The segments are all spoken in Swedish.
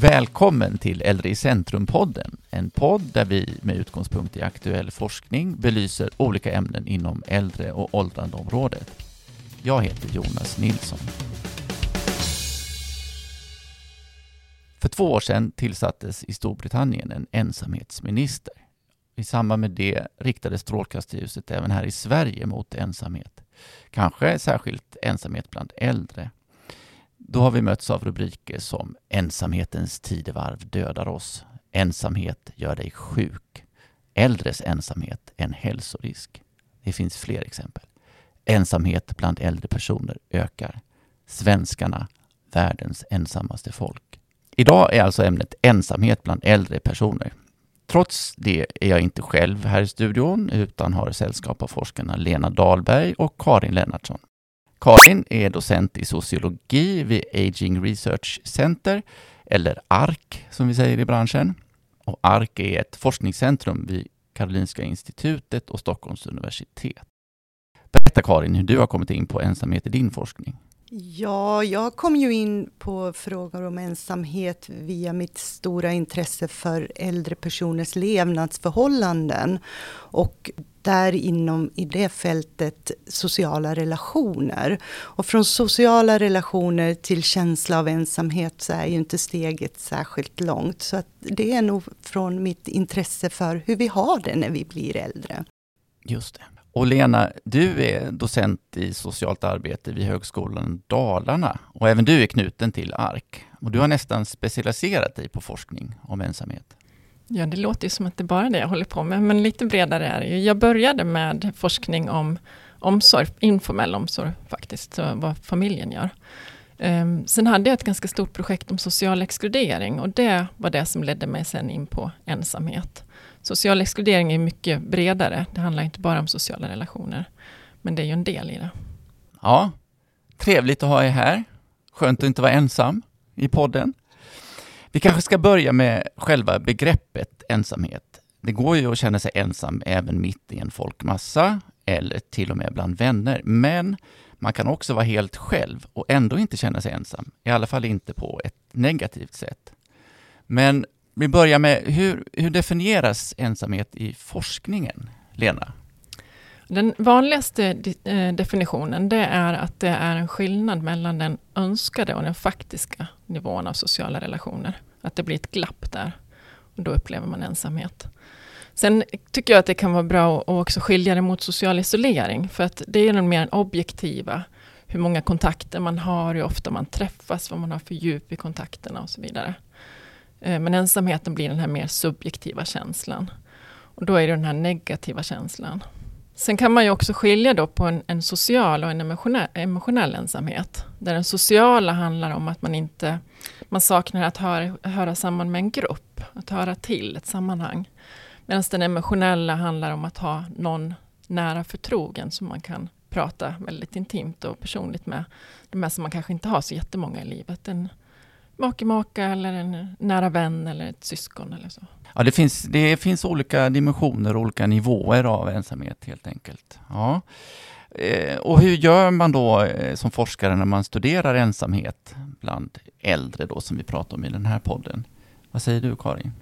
Välkommen till Äldre i centrum-podden, en podd där vi med utgångspunkt i aktuell forskning belyser olika ämnen inom äldre och åldrandeområdet. Jag heter Jonas Nilsson. För två år sedan tillsattes i Storbritannien en ensamhetsminister. I samband med det riktades strålkastarljuset även här i Sverige mot ensamhet. Kanske särskilt ensamhet bland äldre. Då har vi mötts av rubriker som Ensamhetens tidevarv dödar oss. Ensamhet gör dig sjuk. Äldres ensamhet en hälsorisk. Det finns fler exempel. Ensamhet bland äldre personer ökar. Svenskarna, världens ensammaste folk. Idag är alltså ämnet ensamhet bland äldre personer. Trots det är jag inte själv här i studion utan har sällskap av forskarna Lena Dahlberg och Karin Lennartsson. Karin är docent i sociologi vid Aging Research Center, eller ARK som vi säger i branschen. Och ARK är ett forskningscentrum vid Karolinska institutet och Stockholms universitet. Berätta Karin hur du har kommit in på ensamhet i din forskning. Ja, jag kom ju in på frågor om ensamhet via mitt stora intresse för äldre personers levnadsförhållanden och där inom i det fältet sociala relationer. Och från sociala relationer till känsla av ensamhet så är ju inte steget särskilt långt. Så att det är nog från mitt intresse för hur vi har det när vi blir äldre. Just det. Och Lena, du är docent i socialt arbete vid Högskolan Dalarna och även du är knuten till ARK. Och du har nästan specialiserat dig på forskning om ensamhet. Ja, det låter ju som att det är bara är det jag håller på med, men lite bredare är det ju. Jag började med forskning om omsorg, informell omsorg faktiskt, vad familjen gör. Um, sen hade jag ett ganska stort projekt om social exkludering och det var det som ledde mig sen in på ensamhet. Social exkludering är mycket bredare. Det handlar inte bara om sociala relationer. Men det är ju en del i det. Ja, trevligt att ha er här. Skönt att inte vara ensam i podden. Vi kanske ska börja med själva begreppet ensamhet. Det går ju att känna sig ensam även mitt i en folkmassa eller till och med bland vänner. Men man kan också vara helt själv och ändå inte känna sig ensam. I alla fall inte på ett negativt sätt. Men vi börjar med, hur, hur definieras ensamhet i forskningen? Lena? Den vanligaste eh, definitionen det är att det är en skillnad mellan den önskade och den faktiska nivån av sociala relationer. Att det blir ett glapp där. Och då upplever man ensamhet. Sen tycker jag att det kan vara bra att också skilja det mot social isolering. För att det är den mer objektiva. Hur många kontakter man har, hur ofta man träffas, vad man har för djup i kontakterna och så vidare. Eh, men ensamheten blir den här mer subjektiva känslan. Och då är det den här negativa känslan. Sen kan man ju också skilja då på en, en social och en emotionell, emotionell, ensamhet. Där den sociala handlar om att man inte man saknar att höra, höra samman med en grupp, att höra till ett sammanhang. Medan den emotionella handlar om att ha någon nära förtrogen som man kan prata väldigt intimt och personligt med. De här som man kanske inte har så jättemånga i livet. En make, maka eller en nära vän eller ett syskon eller så. Ja, det finns, det finns olika dimensioner och olika nivåer av ensamhet helt enkelt. Ja. Eh, och hur gör man då eh, som forskare när man studerar ensamhet bland äldre då som vi pratar om i den här podden? Vad säger du Karin?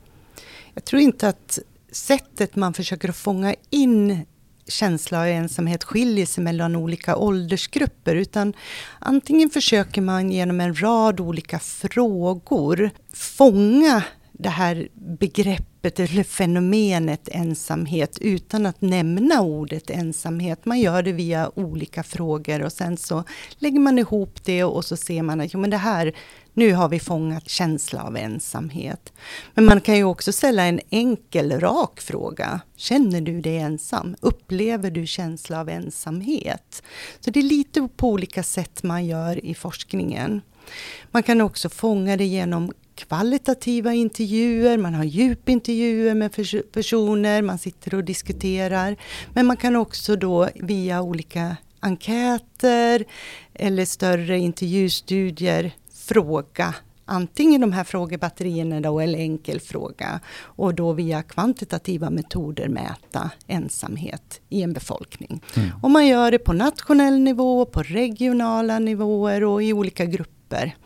Jag tror inte att sättet man försöker fånga in känsla av ensamhet skiljer sig mellan olika åldersgrupper, utan antingen försöker man genom en rad olika frågor fånga det här begreppet eller fenomenet ensamhet utan att nämna ordet ensamhet. Man gör det via olika frågor och sen så lägger man ihop det och så ser man att jo, men det här, nu har vi fångat känsla av ensamhet. Men man kan ju också ställa en enkel, rak fråga. Känner du dig ensam? Upplever du känsla av ensamhet? Så det är lite på olika sätt man gör i forskningen. Man kan också fånga det genom kvalitativa intervjuer, man har djupintervjuer med personer, man sitter och diskuterar. Men man kan också då via olika enkäter eller större intervjustudier fråga antingen de här frågebatterierna då, eller enkel fråga och då via kvantitativa metoder mäta ensamhet i en befolkning. Mm. Och man gör det på nationell nivå, på regionala nivåer och i olika grupper.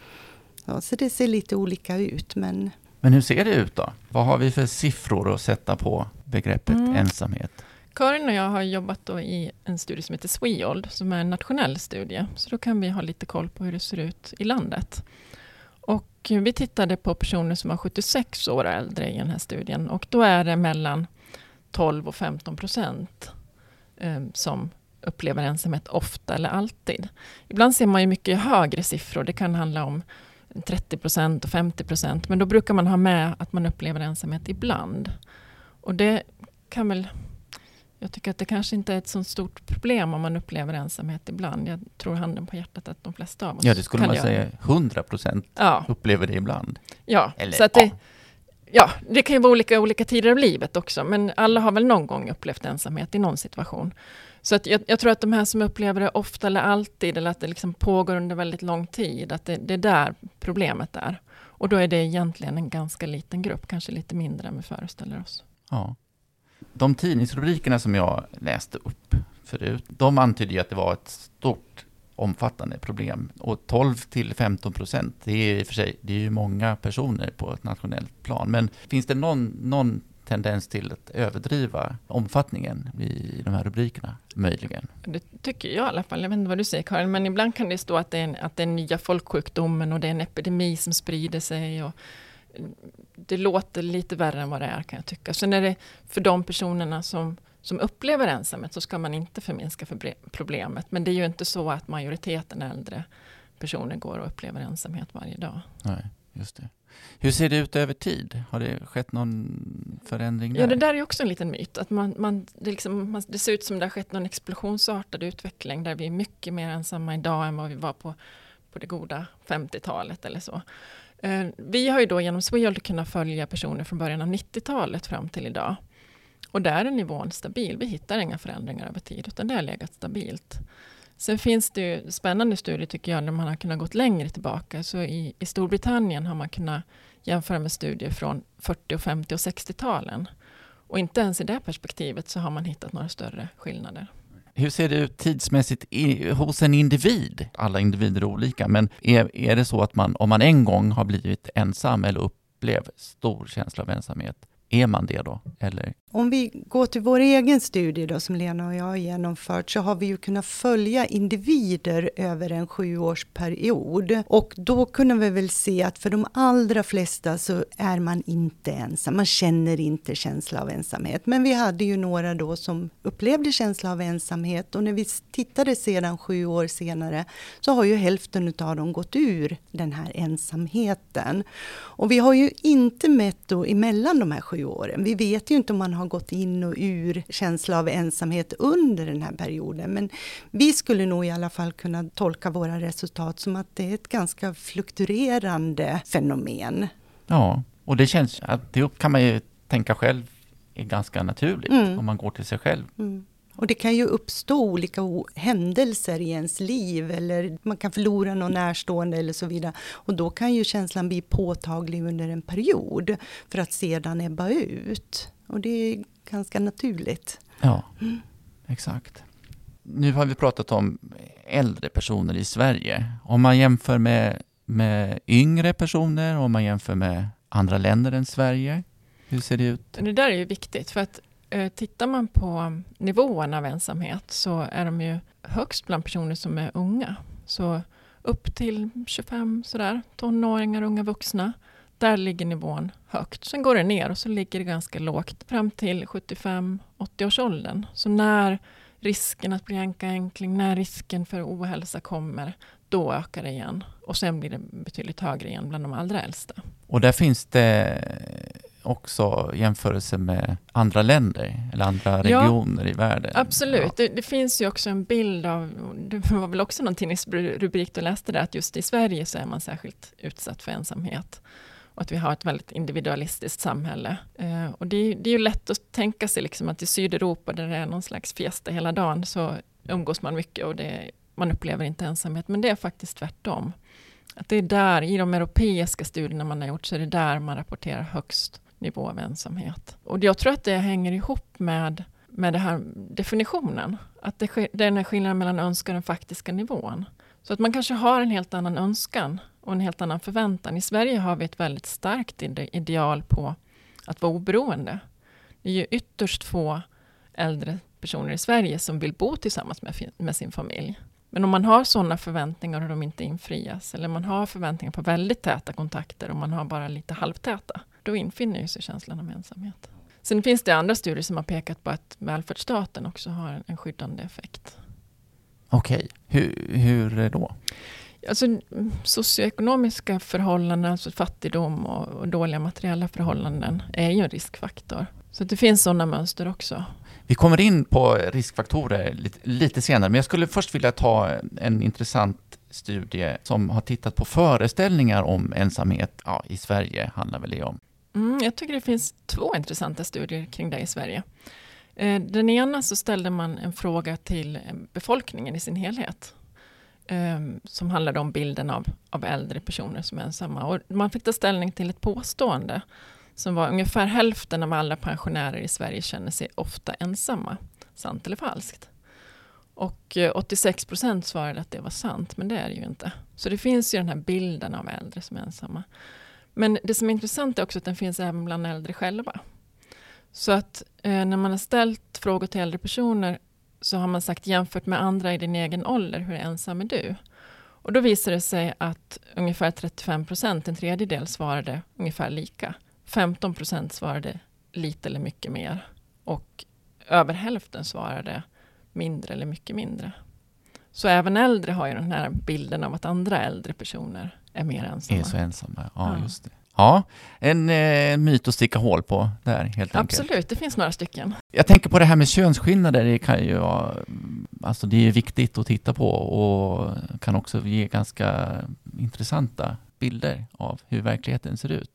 Ja, så det ser lite olika ut. Men... men hur ser det ut då? Vad har vi för siffror att sätta på begreppet mm. ensamhet? Karin och jag har jobbat då i en studie som heter Sweold, som är en nationell studie. Så då kan vi ha lite koll på hur det ser ut i landet. Och vi tittade på personer som var 76 år och äldre i den här studien. Och då är det mellan 12 och 15 procent eh, som upplever ensamhet ofta eller alltid. Ibland ser man ju mycket högre siffror. Det kan handla om 30 procent och 50 procent. Men då brukar man ha med att man upplever ensamhet ibland. Och det kan väl jag tycker att det kanske inte är ett så stort problem om man upplever ensamhet ibland. Jag tror handen på hjärtat att de flesta av oss Ja, det skulle man göra. säga. 100 procent ja. upplever det ibland. Ja, Eller, så att det, ja. det kan ju vara olika olika tider av livet också, men alla har väl någon gång upplevt ensamhet i någon situation. Så att jag, jag, tror att de här som upplever det ofta eller alltid, eller att det liksom pågår under väldigt lång tid, att det, det är där problemet är. Och då är det egentligen en ganska liten grupp, kanske lite mindre än vi föreställer oss. Ja de tidningsrubrikerna som jag läste upp förut, de antydde ju att det var ett stort omfattande problem. Och 12 till 15 procent, det är i och för sig det är ju många personer på ett nationellt plan. Men finns det någon, någon tendens till att överdriva omfattningen i de här rubrikerna, möjligen? Det tycker jag i alla fall. Jag vet inte vad du säger Karin, men ibland kan det stå att det är, en, att det är nya folksjukdomen och det är en epidemi som sprider sig. Och det låter lite värre än vad det är kan jag tycka. Sen är det för de personerna som, som upplever ensamhet så ska man inte förminska för problemet. Men det är ju inte så att majoriteten äldre personer går och upplever ensamhet varje dag. Nej, just det. Hur ser det ut över tid? Har det skett någon förändring där? Ja, det där är också en liten myt. Att man, man, det, liksom, man, det ser ut som det har skett någon explosionsartad utveckling där vi är mycket mer ensamma idag än vad vi var på, på det goda 50-talet eller så. Eh, vi har ju då genom Swehold kunnat följa personer från början av 90-talet fram till idag. Och där är nivån stabil. Vi hittar inga förändringar över tid, utan det har legat stabilt. Sen finns det ju spännande studier tycker jag, där man har kunnat gå längre tillbaka. Så i, i Storbritannien har man kunnat jämföra med studier från 40, 50 och 60-talen. Och inte ens i det perspektivet så har man hittat några större skillnader. Hur ser det ut tidsmässigt i, hos en individ? Alla individer är olika, men är, är det så att man, om man en gång har blivit ensam eller upplever stor känsla av ensamhet, är man det då? Eller? Om vi går till vår egen studie då, som Lena och jag har genomfört, så har vi ju kunnat följa individer över en sjuårsperiod. Och då kunde vi väl se att för de allra flesta så är man inte ensam. Man känner inte känsla av ensamhet. Men vi hade ju några då som upplevde känsla av ensamhet och när vi tittade sedan sju år senare så har ju hälften av dem gått ur den här ensamheten. Och vi har ju inte mätt då emellan de här sju åren. Vi vet ju inte om man har gått in och ur känsla av ensamhet under den här perioden. Men vi skulle nog i alla fall kunna tolka våra resultat som att det är ett ganska fluktuerande fenomen. Ja, och det känns att det kan man ju tänka själv är ganska naturligt mm. om man går till sig själv. Mm. Och det kan ju uppstå olika händelser i ens liv eller man kan förlora någon närstående eller så vidare. Och då kan ju känslan bli påtaglig under en period för att sedan ebba ut. Och det är ganska naturligt. Ja, mm. exakt. Nu har vi pratat om äldre personer i Sverige. Om man jämför med, med yngre personer, om man jämför med andra länder än Sverige, hur ser det ut? Det där är ju viktigt, för att Eh, tittar man på nivåerna av ensamhet så är de ju högst bland personer som är unga. Så upp till 25 sådär, tonåringar, unga vuxna. Där ligger nivån högt. Sen går det ner och så ligger det ganska lågt fram till 75-80-årsåldern. Så när risken att bli ankaänkling, när risken för ohälsa kommer, då ökar det igen. Och sen blir det betydligt högre igen bland de allra äldsta. Och där finns det också jämförelse med andra länder eller andra regioner ja, i världen? Absolut. Ja. Det, det, finns ju också en bild av, det var väl också någon tidningsrubrik du läste där, att just i Sverige så är man särskilt utsatt för ensamhet och att vi har ett väldigt individualistiskt samhälle. Eh, och det, det, är ju lätt att tänka sig liksom att i Sydeuropa, där det är någon slags fiesta hela dagen, så umgås man mycket och det, man upplever inte ensamhet. Men det är faktiskt tvärtom. Att det är där, i de europeiska studierna man har gjort, så är det där man rapporterar högst nivå av ensamhet. Och jag tror att det hänger ihop med, med den här definitionen. Att det, det är den här skillnaden mellan önskan och den faktiska nivån. Så att man kanske har en helt annan önskan och en helt annan förväntan. I Sverige har vi ett väldigt starkt ideal på att vara oberoende. Det är ju ytterst få äldre personer i Sverige som vill bo tillsammans med, med sin familj. Men om man har sådana förväntningar och de inte infrias, eller man har förväntningar på väldigt täta kontakter och man har bara lite halvtäta, då infinner sig känslan av ensamhet. Sen finns det andra studier som har pekat på att välfärdsstaten också har en skyddande effekt. Okej, hur, hur då? Alltså, socioekonomiska förhållanden, alltså fattigdom och, och dåliga materiella förhållanden, är ju en riskfaktor. Så det finns sådana mönster också. Vi kommer in på riskfaktorer lite, lite, senare, men jag skulle först vilja ta en intressant studie som har tittat på föreställningar om ensamhet. Ja, i Sverige handlar väl det om. Mm, jag tycker det finns två intressanta studier kring det i Sverige. Eh, den ena så ställde man en fråga till eh, befolkningen i sin helhet. Ehm, som handlade om bilden av, av äldre personer som är ensamma. Och man fick ta ställning till ett påstående som var ungefär hälften av alla pensionärer i Sverige känner sig ofta ensamma. Sant eller falskt? Och eh, 86 procent svarade att det var sant, men det är det ju inte. Så det finns ju den här bilden av äldre som är ensamma. Men det som är intressant är också att den finns även bland äldre själva. Så att eh, när man har ställt frågor till äldre personer så har man sagt jämfört med andra i din egen ålder, hur ensam är du? Och då visar det sig att ungefär 35 procent, en tredjedel, svarade ungefär lika. 15 procent svarade lite eller mycket mer. Och över hälften svarade mindre eller mycket mindre. Så även äldre har ju den här bilden av att andra äldre personer är mer ensamma. Är så ensamma, ja, ja. just det. Ja, en eh, myt att sticka hål på där helt enkelt. Absolut, det finns några stycken. Jag tänker på det här med könsskillnader, det kan ju vara, alltså det är viktigt att titta på och kan också ge ganska intressanta bilder av hur verkligheten ser ut.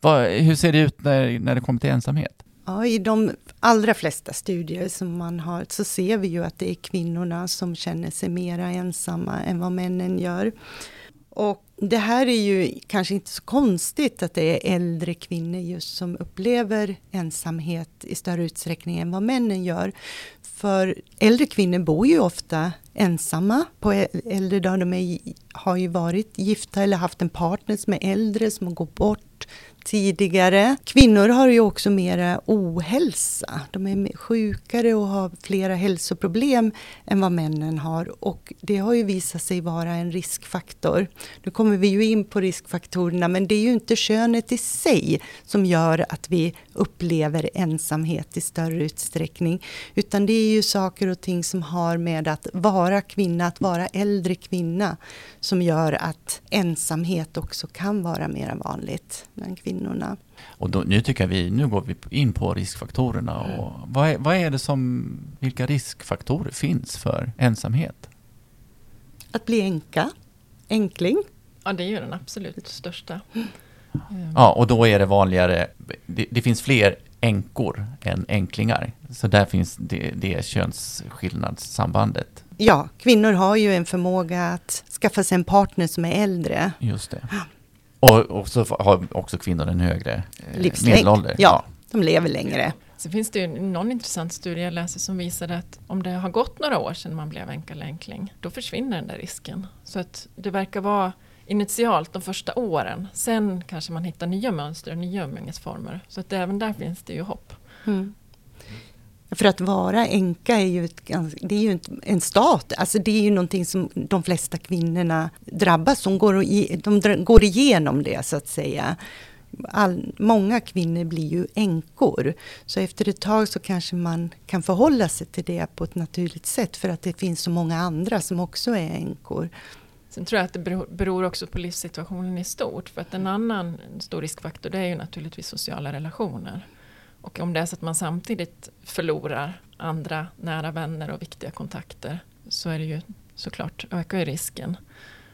Vad, hur ser det ut när, när det kommer till ensamhet? Ja, I de allra flesta studier som man har så ser vi ju att det är kvinnorna som känner sig mera ensamma än vad männen gör. Och det här är ju kanske inte så konstigt att det är äldre kvinnor just som upplever ensamhet i större utsträckning än vad männen gör. För äldre kvinnor bor ju ofta ensamma på äldre dagar. De är, har ju varit gifta eller haft en partner som är äldre, som har gått bort tidigare. Kvinnor har ju också mera ohälsa. De är sjukare och har flera hälsoproblem än vad männen har. Och det har ju visat sig vara en riskfaktor. Nu kommer vi ju in på riskfaktorerna, men det är ju inte könet i sig som gör att vi upplever ensamhet i större utsträckning. Utan det är ju saker och ting som har med att vara kvinna, att vara äldre kvinna, som gör att ensamhet också kan vara mer vanligt bland kvinnor kvinnorna. Och då, nu tycker jag vi, nu går vi in på riskfaktorerna. Och vad, är, vad är det som, vilka riskfaktorer finns för ensamhet? Att bli änka, enkling. Ja, det är ju den absolut största. Ja, och då är det vanligare, det, det finns fler änkor än änklingar. Så där finns det, det könsskillnadssambandet. Ja, kvinnor har ju en förmåga att skaffa sig en partner som är äldre. Just det. Och, och så har också kvinnor en högre eh, medelålder. Ja, ja, de lever längre. Så finns det ju någon intressant studie jag läser som visar att om det har gått några år sedan man blev änka eller änkling, då försvinner den där risken. Så att det verkar vara initialt de första åren. Sen kanske man hittar nya mönster och nya umgängesformer. Så att även där finns det ju hopp. Mm. För att vara änka är ju, ett, det är ju en stat, alltså det är ju någonting som de flesta kvinnorna drabbas, de går, de går igenom det så att säga. All, många kvinnor blir ju änkor. Så efter ett tag så kanske man kan förhålla sig till det på ett naturligt sätt för att det finns så många andra som också är änkor. Sen tror jag att det beror också på livssituationen i stort. För att en annan stor riskfaktor det är ju naturligtvis sociala relationer. Och om det är så att man samtidigt förlorar andra nära vänner och viktiga kontakter så är det ju såklart ökar ju risken.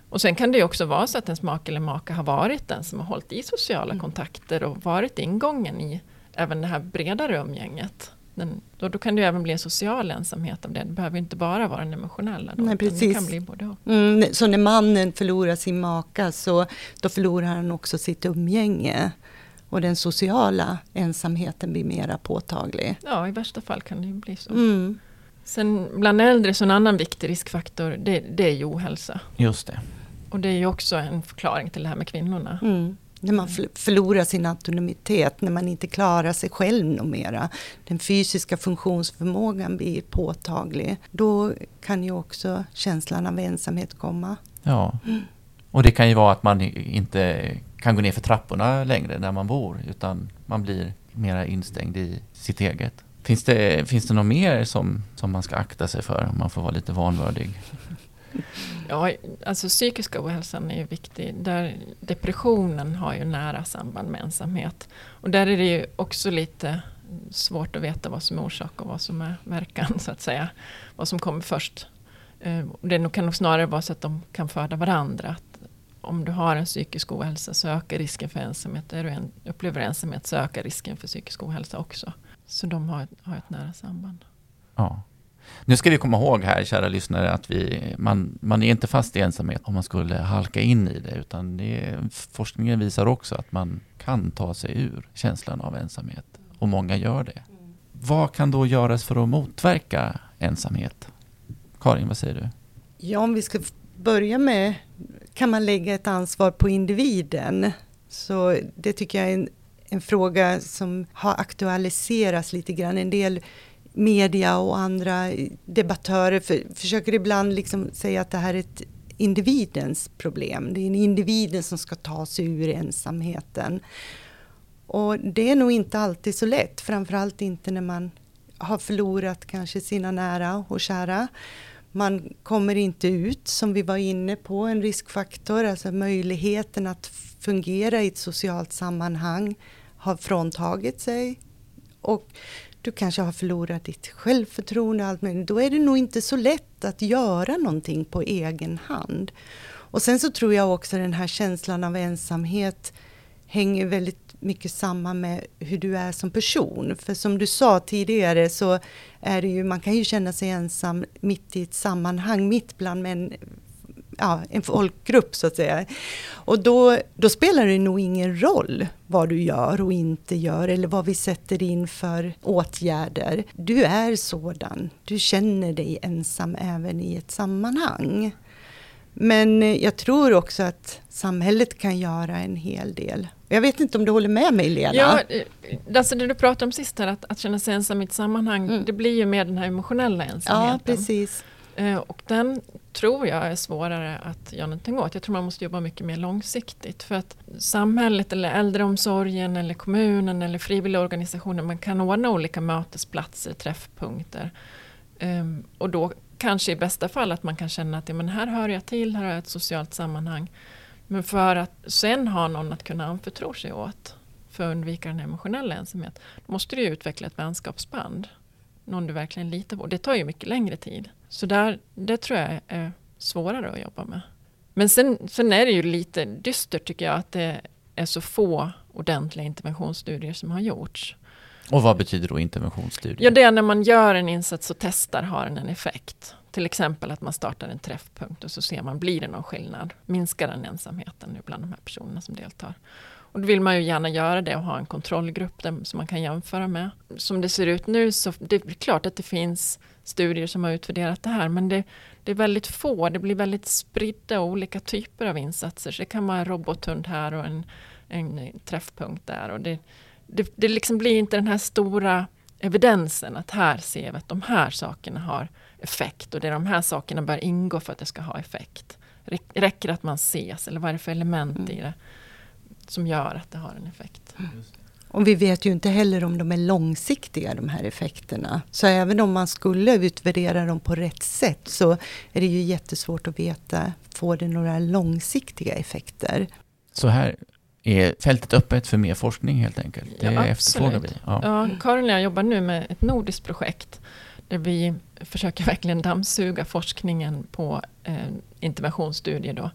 Och sen kan det ju också vara så att ens make eller maka har varit den som har hållit i sociala mm. kontakter och varit ingången i även det här bredare umgänget. Den, då, då, kan det ju även bli en social ensamhet av det. Det behöver inte bara vara den emotionella. Då, Nej, precis. Det kan bli både mm, så när mannen förlorar sin maka så då förlorar han också sitt umgänge och den sociala ensamheten blir mera påtaglig. Ja, i värsta fall kan det ju bli så. Mm. Sen bland äldre så en annan viktig riskfaktor det, det är ju ohälsa. Just det. Och det är ju också en förklaring till det här med kvinnorna. Mm. När man förlorar sin autonomitet, när man inte klarar sig själv nog mera. Den fysiska funktionsförmågan blir påtaglig. Då kan ju också känslan av ensamhet komma. Ja, och det kan ju vara att man inte kan gå ner för trapporna längre där man bor, utan man blir mera instängd i sitt eget. Finns det, finns det något mer som, som man ska akta sig för om man får vara lite vanvördig? Ja, alltså psykiska ohälsan är ju viktig. Där depressionen har ju nära samband med ensamhet. Och där är det ju också lite svårt att veta vad som är orsak och vad som är verkan, så att säga. Vad som kommer först. Eh, det kan nog snarare vara så att de kan föda varandra. Om du har en psykisk ohälsa så ökar risken för ensamhet. Är du en, upplever ensamhet så ökar risken för psykisk ohälsa också. Så de har, har ett nära samband. Ja. Nu ska vi komma ihåg här, kära lyssnare, att vi, man, man är inte fast i ensamhet om man skulle halka in i det, utan det, forskningen visar också att man kan ta sig ur känslan av ensamhet. Och många gör det. Vad kan då göras för att motverka ensamhet? Karin, vad säger du? Ja, om vi ska börja med, kan man lägga ett ansvar på individen? Så det tycker jag är en, en fråga som har aktualiserats lite grann. En del media och andra debattörer för, försöker ibland liksom säga att det här är ett individens problem. Det är individen som ska ta sig ur ensamheten. Och det är nog inte alltid så lätt, framförallt inte när man har förlorat kanske sina nära och kära. Man kommer inte ut, som vi var inne på, en riskfaktor, alltså möjligheten att fungera i ett socialt sammanhang har fråntagit sig. Och du kanske har förlorat ditt självförtroende allt möjligt. Då är det nog inte så lätt att göra någonting på egen hand. Och sen så tror jag också den här känslan av ensamhet hänger väldigt mycket samman med hur du är som person. För som du sa tidigare så är det ju, man kan ju känna sig ensam mitt i ett sammanhang, mitt bland män, ja, en folkgrupp så att säga. Och då, då spelar det nog ingen roll vad du gör och inte gör eller vad vi sätter in för åtgärder. Du är sådan, du känner dig ensam även i ett sammanhang. Men jag tror också att samhället kan göra en hel del. Jag vet inte om du håller med mig Lena? Ja, eh, alltså det du pratade om sist här, att, att känna sig ensam i ett sammanhang, mm. det blir ju mer den här emotionella ensamheten. Ja, precis. Eh, och den tror jag är svårare att göra någonting åt. Jag tror man måste jobba mycket mer långsiktigt. För att samhället eller äldreomsorgen eller kommunen eller frivilliga organisationer, man kan ordna olika mötesplatser, träffpunkter. Um, och då kanske i bästa fall att man kan känna att ja, men här hör jag till, här har jag ett socialt sammanhang. Men för att sen ha någon att kunna anförtro sig åt för att undvika den emotionella ensamhet, då måste du utveckla ett vänskapsband. Någon du verkligen litar på. Det tar ju mycket längre tid. Så där, det tror jag är svårare att jobba med. Men sen, sen är det ju lite dystert tycker jag att det är så få ordentliga interventionsstudier som har gjorts. Och vad betyder då interventionsstudier? Ja, det är när man gör en insats och testar, har den en effekt? Till exempel att man startar en träffpunkt och så ser man, blir det någon skillnad? Minskar den ensamheten nu bland de här personerna som deltar? Och då vill man ju gärna göra det och ha en kontrollgrupp där, som man kan jämföra med. Som det ser ut nu så det är klart att det finns studier som har utvärderat det här men det, det är väldigt få, det blir väldigt spridda olika typer av insatser. Så det kan vara en robothund här och en, en träffpunkt där. Och det, det, det liksom blir inte den här stora evidensen att här ser vi att de här sakerna har effekt och det är de här sakerna bör ingå för att det ska ha effekt. Räcker det att man ses eller vad är det för element mm. i det som gör att det har en effekt? Mm. Och vi vet ju inte heller om de är långsiktiga de här effekterna. Så även om man skulle utvärdera dem på rätt sätt så är det ju jättesvårt att veta, får det några långsiktiga effekter? Så här är fältet öppet för mer forskning helt enkelt? Det ja, efterfrågar vi. Ja. ja, Karin och jag jobbar nu med ett nordiskt projekt där vi försöker verkligen dammsuga forskningen på eh, interventionsstudier då,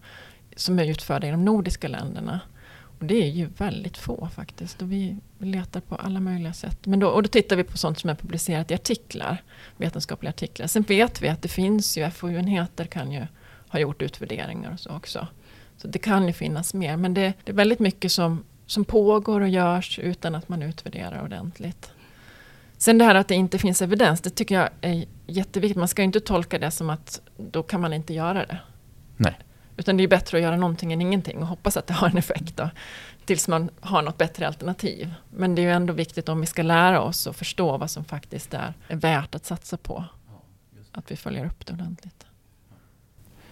som är utförda i de nordiska länderna. Och det är ju väldigt få faktiskt. Och vi letar på alla möjliga sätt. Men då, och då tittar vi på sånt som är publicerat i artiklar, vetenskapliga artiklar. Sen vet vi att det finns ju, FoU-enheter kan ju ha gjort utvärderingar och så också. Så det kan ju finnas mer. Men det, det är väldigt mycket som, som pågår och görs utan att man utvärderar ordentligt. Sen det här att det inte finns evidens, det tycker jag är jätteviktigt. Man ska inte tolka det som att då kan man inte göra det. Nej. Utan det är bättre att göra någonting än ingenting och hoppas att det har en effekt då, tills man har något bättre alternativ. Men det är ju ändå viktigt om vi ska lära oss och förstå vad som faktiskt är, är värt att satsa på. Att vi följer upp det ordentligt.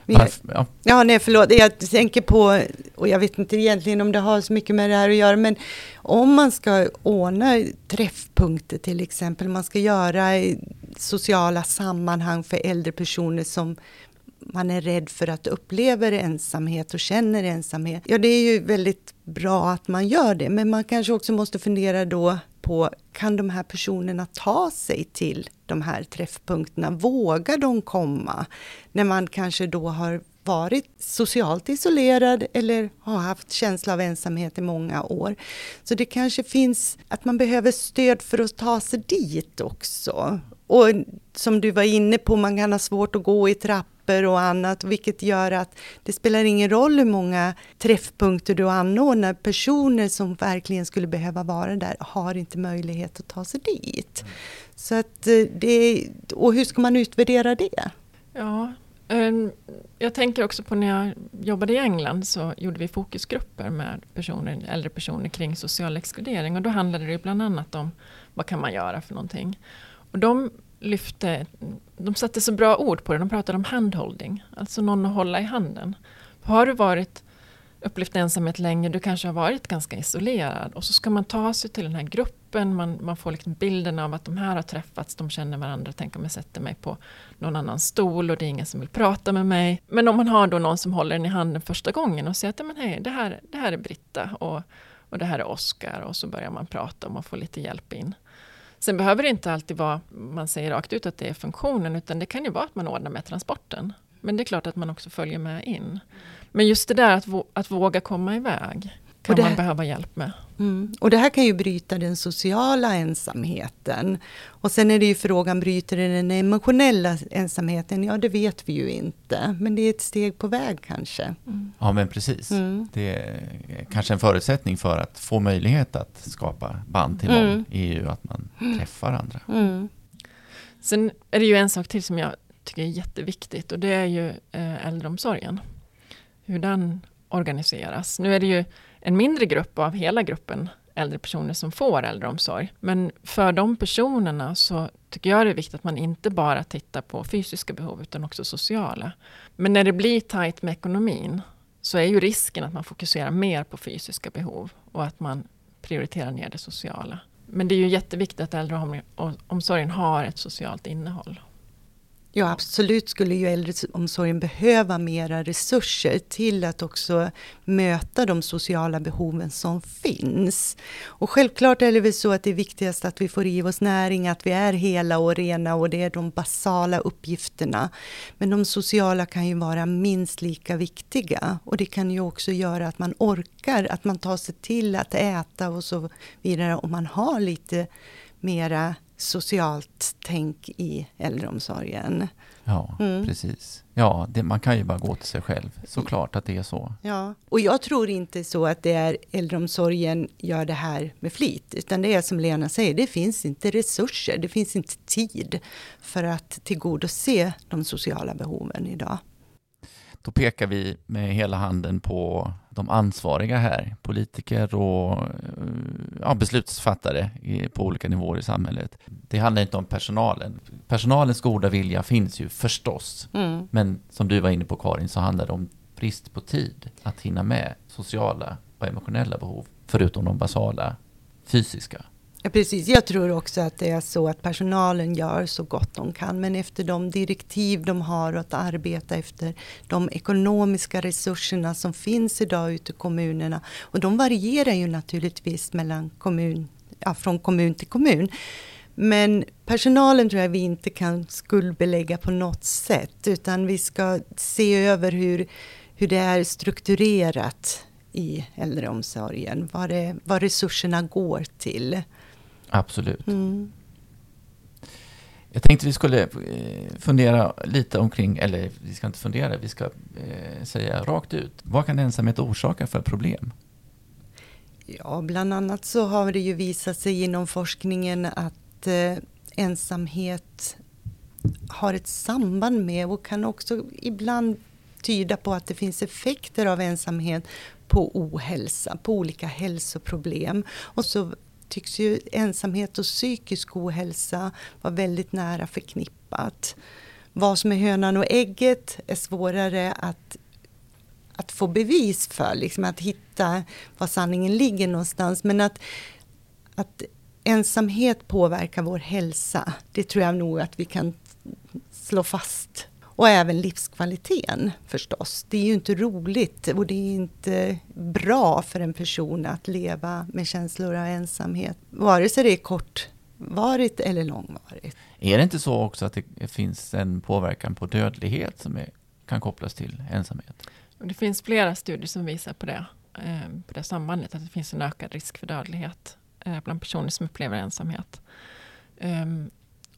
Ja. ja, nej förlåt. Jag tänker på, och jag vet inte egentligen om det har så mycket med det här att göra, men om man ska ordna träffpunkter till exempel, man ska göra sociala sammanhang för äldre personer som man är rädd för att uppleva ensamhet och känner ensamhet. Ja, det är ju väldigt bra att man gör det, men man kanske också måste fundera då på, kan de här personerna ta sig till de här träffpunkterna? Vågar de komma? När man kanske då har varit socialt isolerad eller har haft känsla av ensamhet i många år. Så det kanske finns att man behöver stöd för att ta sig dit också. Och som du var inne på, man kan ha svårt att gå i trappor och annat, vilket gör att det spelar ingen roll hur många träffpunkter du anordnar. Personer som verkligen skulle behöva vara där har inte möjlighet att ta sig dit. Mm. Så att eh, det, och hur ska man utvärdera det? Ja, ehm, jag tänker också på när jag jobbade i England så gjorde vi fokusgrupper med personer, äldre personer kring social exkludering och då handlade det bland annat om vad kan man göra för någonting. Och de lyfte, de satte så bra ord på det, de pratade om handholding, alltså någon att hålla i handen. Har du varit upplevt ensamhet länge, du kanske har varit ganska isolerad och så ska man ta sig till den här gruppen, man, man får liksom bilden av att de här har träffats, de känner varandra, tänk om jag sätter mig på någon annan stol och det är ingen som vill prata med mig. Men om man har då någon som håller en i handen första gången och säger att men hej, det, här, det här är Britta och, och det här är Oskar och så börjar man prata och man får lite hjälp in. Sen behöver det inte alltid vara, man säger rakt ut att det är funktionen, utan det kan ju vara att man ordnar med transporten. Men det är klart att man också följer med in. Men just det där att, att våga komma iväg kan man behöva hjälp med. Mm. Och det här kan ju bryta den sociala ensamheten. Och sen är det ju frågan, bryter det den emotionella ensamheten? Ja, det vet vi ju inte. Men det är ett steg på väg kanske. Mm. Ja, men precis. Mm. Det är kanske en förutsättning för att få möjlighet att skapa band till någon, mm. är ju att man träffar andra. Mm. Sen är det ju en sak till som jag tycker är jätteviktigt och det är ju eh, äldreomsorgen. Hur den organiseras. Nu är det ju en mindre grupp av hela gruppen äldre personer som får äldreomsorg. Men för de personerna så tycker jag det är viktigt att man inte bara tittar på fysiska behov utan också sociala. Men när det blir tajt med ekonomin så är ju risken att man fokuserar mer på fysiska behov och att man prioriterar ner det sociala. Men det är ju jätteviktigt att äldreomsorgen har ett socialt innehåll. Ja, absolut skulle ju äldreomsorgen behöva mera resurser till att också möta de sociala behoven som finns. Och självklart är det väl så att det är viktigast att vi får i oss näring, att vi är hela och rena och det är de basala uppgifterna. Men de sociala kan ju vara minst lika viktiga och det kan ju också göra att man orkar, att man tar sig till att äta och så vidare om man har lite mera socialt tänk i äldreomsorgen. Ja, mm. precis. Ja, det, man kan ju bara gå till sig själv. Såklart att det är så. Ja, och jag tror inte så att det är äldreomsorgen gör det här med flit, utan det är som Lena säger, det finns inte resurser, det finns inte tid för att tillgodose de sociala behoven idag. Då pekar vi med hela handen på de ansvariga här, politiker och ja, beslutsfattare på olika nivåer i samhället. Det handlar inte om personalen. Personalens goda vilja finns ju förstås, mm. men som du var inne på Karin så handlar det om brist på tid att hinna med sociala och emotionella behov, förutom de basala fysiska. Ja, precis. Jag tror också att det är så att personalen gör så gott de kan. Men efter de direktiv de har att arbeta efter de ekonomiska resurserna som finns idag ute i kommunerna. Och de varierar ju naturligtvis mellan kommun, ja, från kommun till kommun. Men personalen tror jag vi inte kan skuldbelägga på något sätt. Utan vi ska se över hur, hur det är strukturerat i äldreomsorgen. Vad, det, vad resurserna går till. Absolut. Mm. Jag tänkte vi skulle eh, fundera lite omkring, eller vi ska inte fundera, vi ska eh, säga rakt ut. Vad kan ensamhet orsaka för problem? Ja, bland annat så har det ju visat sig inom forskningen att eh, ensamhet har ett samband med och kan också ibland tyda på att det finns effekter av ensamhet på ohälsa, på olika hälsoproblem. Och så tycks ju ensamhet och psykisk ohälsa vara väldigt nära förknippat. Vad som är hönan och ägget är svårare att, att få bevis för, liksom att hitta var sanningen ligger någonstans. Men att, att ensamhet påverkar vår hälsa, det tror jag nog att vi kan slå fast. Och även livskvaliteten förstås. Det är ju inte roligt och det är inte bra för en person att leva med känslor av ensamhet. Vare sig det är kortvarigt eller långvarigt. Är det inte så också att det finns en påverkan på dödlighet som är, kan kopplas till ensamhet? Det finns flera studier som visar på det, eh, på det sambandet, att det finns en ökad risk för dödlighet eh, bland personer som upplever ensamhet. Ehm,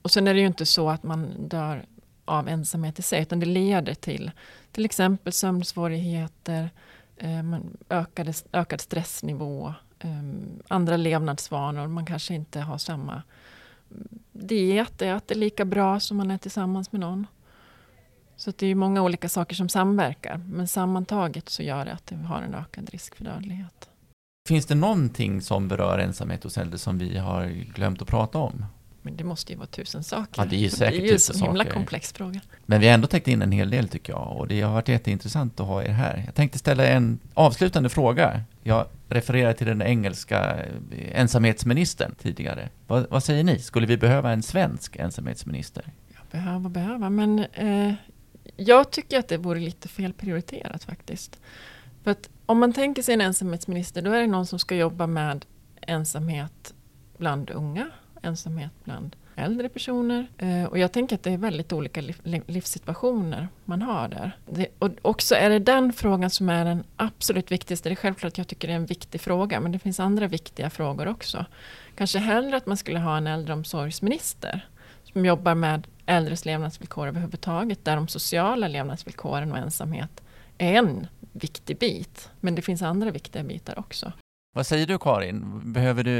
och sen är det ju inte så att man dör av ensamhet i sig, utan det leder till till exempel sömnsvårigheter, eh, ökade, ökad stressnivå, ehm, andra levnadsvanor. Man kanske inte har samma mm, diet, äter lika bra som man är tillsammans med någon. Så det är många olika saker som samverkar, men sammantaget så gör det att vi har en ökad risk för dödlighet. Finns det någonting som berör ensamhet hos äldre som vi har glömt att prata om? Men det måste ju vara tusen saker. Ja, det är ju säkert det är ju en himla komplex fråga. Men vi har ändå täckt in en hel del tycker jag och det har varit jätteintressant att ha er här. Jag tänkte ställa en avslutande fråga. Jag refererar till den engelska eh, ensamhetsministern tidigare. Vad, vad säger ni? Skulle vi behöva en svensk ensamhetsminister? Behöva, behöva, men eh, jag tycker att det vore lite felprioriterat faktiskt. För att om man tänker sig en ensamhetsminister, då är det någon som ska jobba med ensamhet bland unga, ensamhet bland äldre personer. Eh, och jag tänker att det är väldigt olika livssituationer man har där. Det, och också är det den frågan som är den absolut viktigaste. Det är självklart att jag tycker det är en viktig fråga, men det finns andra viktiga frågor också. Kanske hellre att man skulle ha en äldreomsorgsminister som jobbar med äldres levnadsvillkor överhuvudtaget, där de sociala levnadsvillkoren och ensamhet är en viktig bit. Men det finns andra viktiga bitar också. Vad säger du Karin? Behöver du,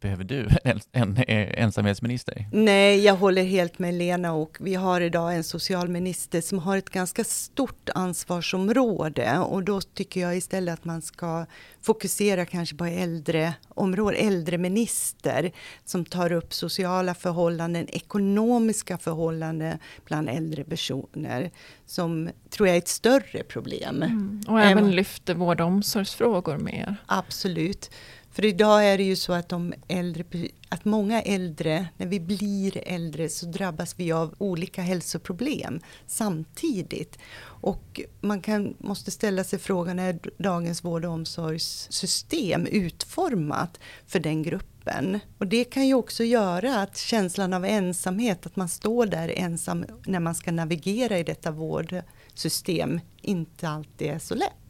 behöver du en, en, eh, ensamhetsminister? Nej, jag håller helt med Lena och vi har idag en socialminister som har ett ganska stort ansvarsområde och då tycker jag istället att man ska fokusera kanske på äldreområdet, äldreminister som tar upp sociala förhållanden, ekonomiska förhållanden bland äldre personer som tror jag är ett större problem. Mm. Och även lyfter vård och omsorgsfrågor mer. Absolut. För idag är det ju så att, de äldre, att många äldre, när vi blir äldre så drabbas vi av olika hälsoproblem samtidigt. Och man kan, måste ställa sig frågan, är dagens vård och omsorgssystem utformat för den gruppen? Och det kan ju också göra att känslan av ensamhet, att man står där ensam när man ska navigera i detta vårdsystem, inte alltid är så lätt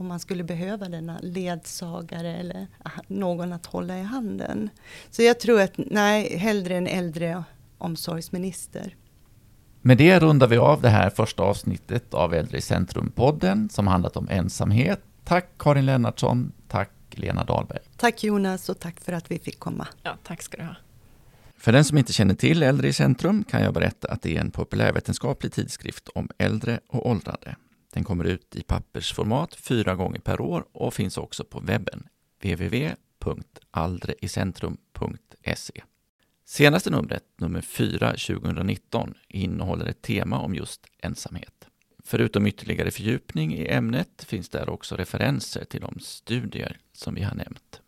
om man skulle behöva denna ledsagare eller någon att hålla i handen. Så jag tror att nej, hellre en äldre omsorgsminister. Med det rundar vi av det här första avsnittet av Äldre i centrum-podden som handlat om ensamhet. Tack Karin Lennartsson, tack Lena Dahlberg. Tack Jonas och tack för att vi fick komma. Ja, tack ska du ha. För den som inte känner till Äldre i centrum kan jag berätta att det är en populärvetenskaplig tidskrift om äldre och åldrande. Den kommer ut i pappersformat fyra gånger per år och finns också på webben www.aldreicentrum.se. Senaste numret, nummer 4 2019, innehåller ett tema om just ensamhet. Förutom ytterligare fördjupning i ämnet finns där också referenser till de studier som vi har nämnt.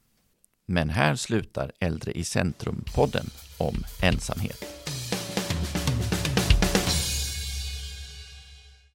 Men här slutar Äldre i centrum-podden om ensamhet.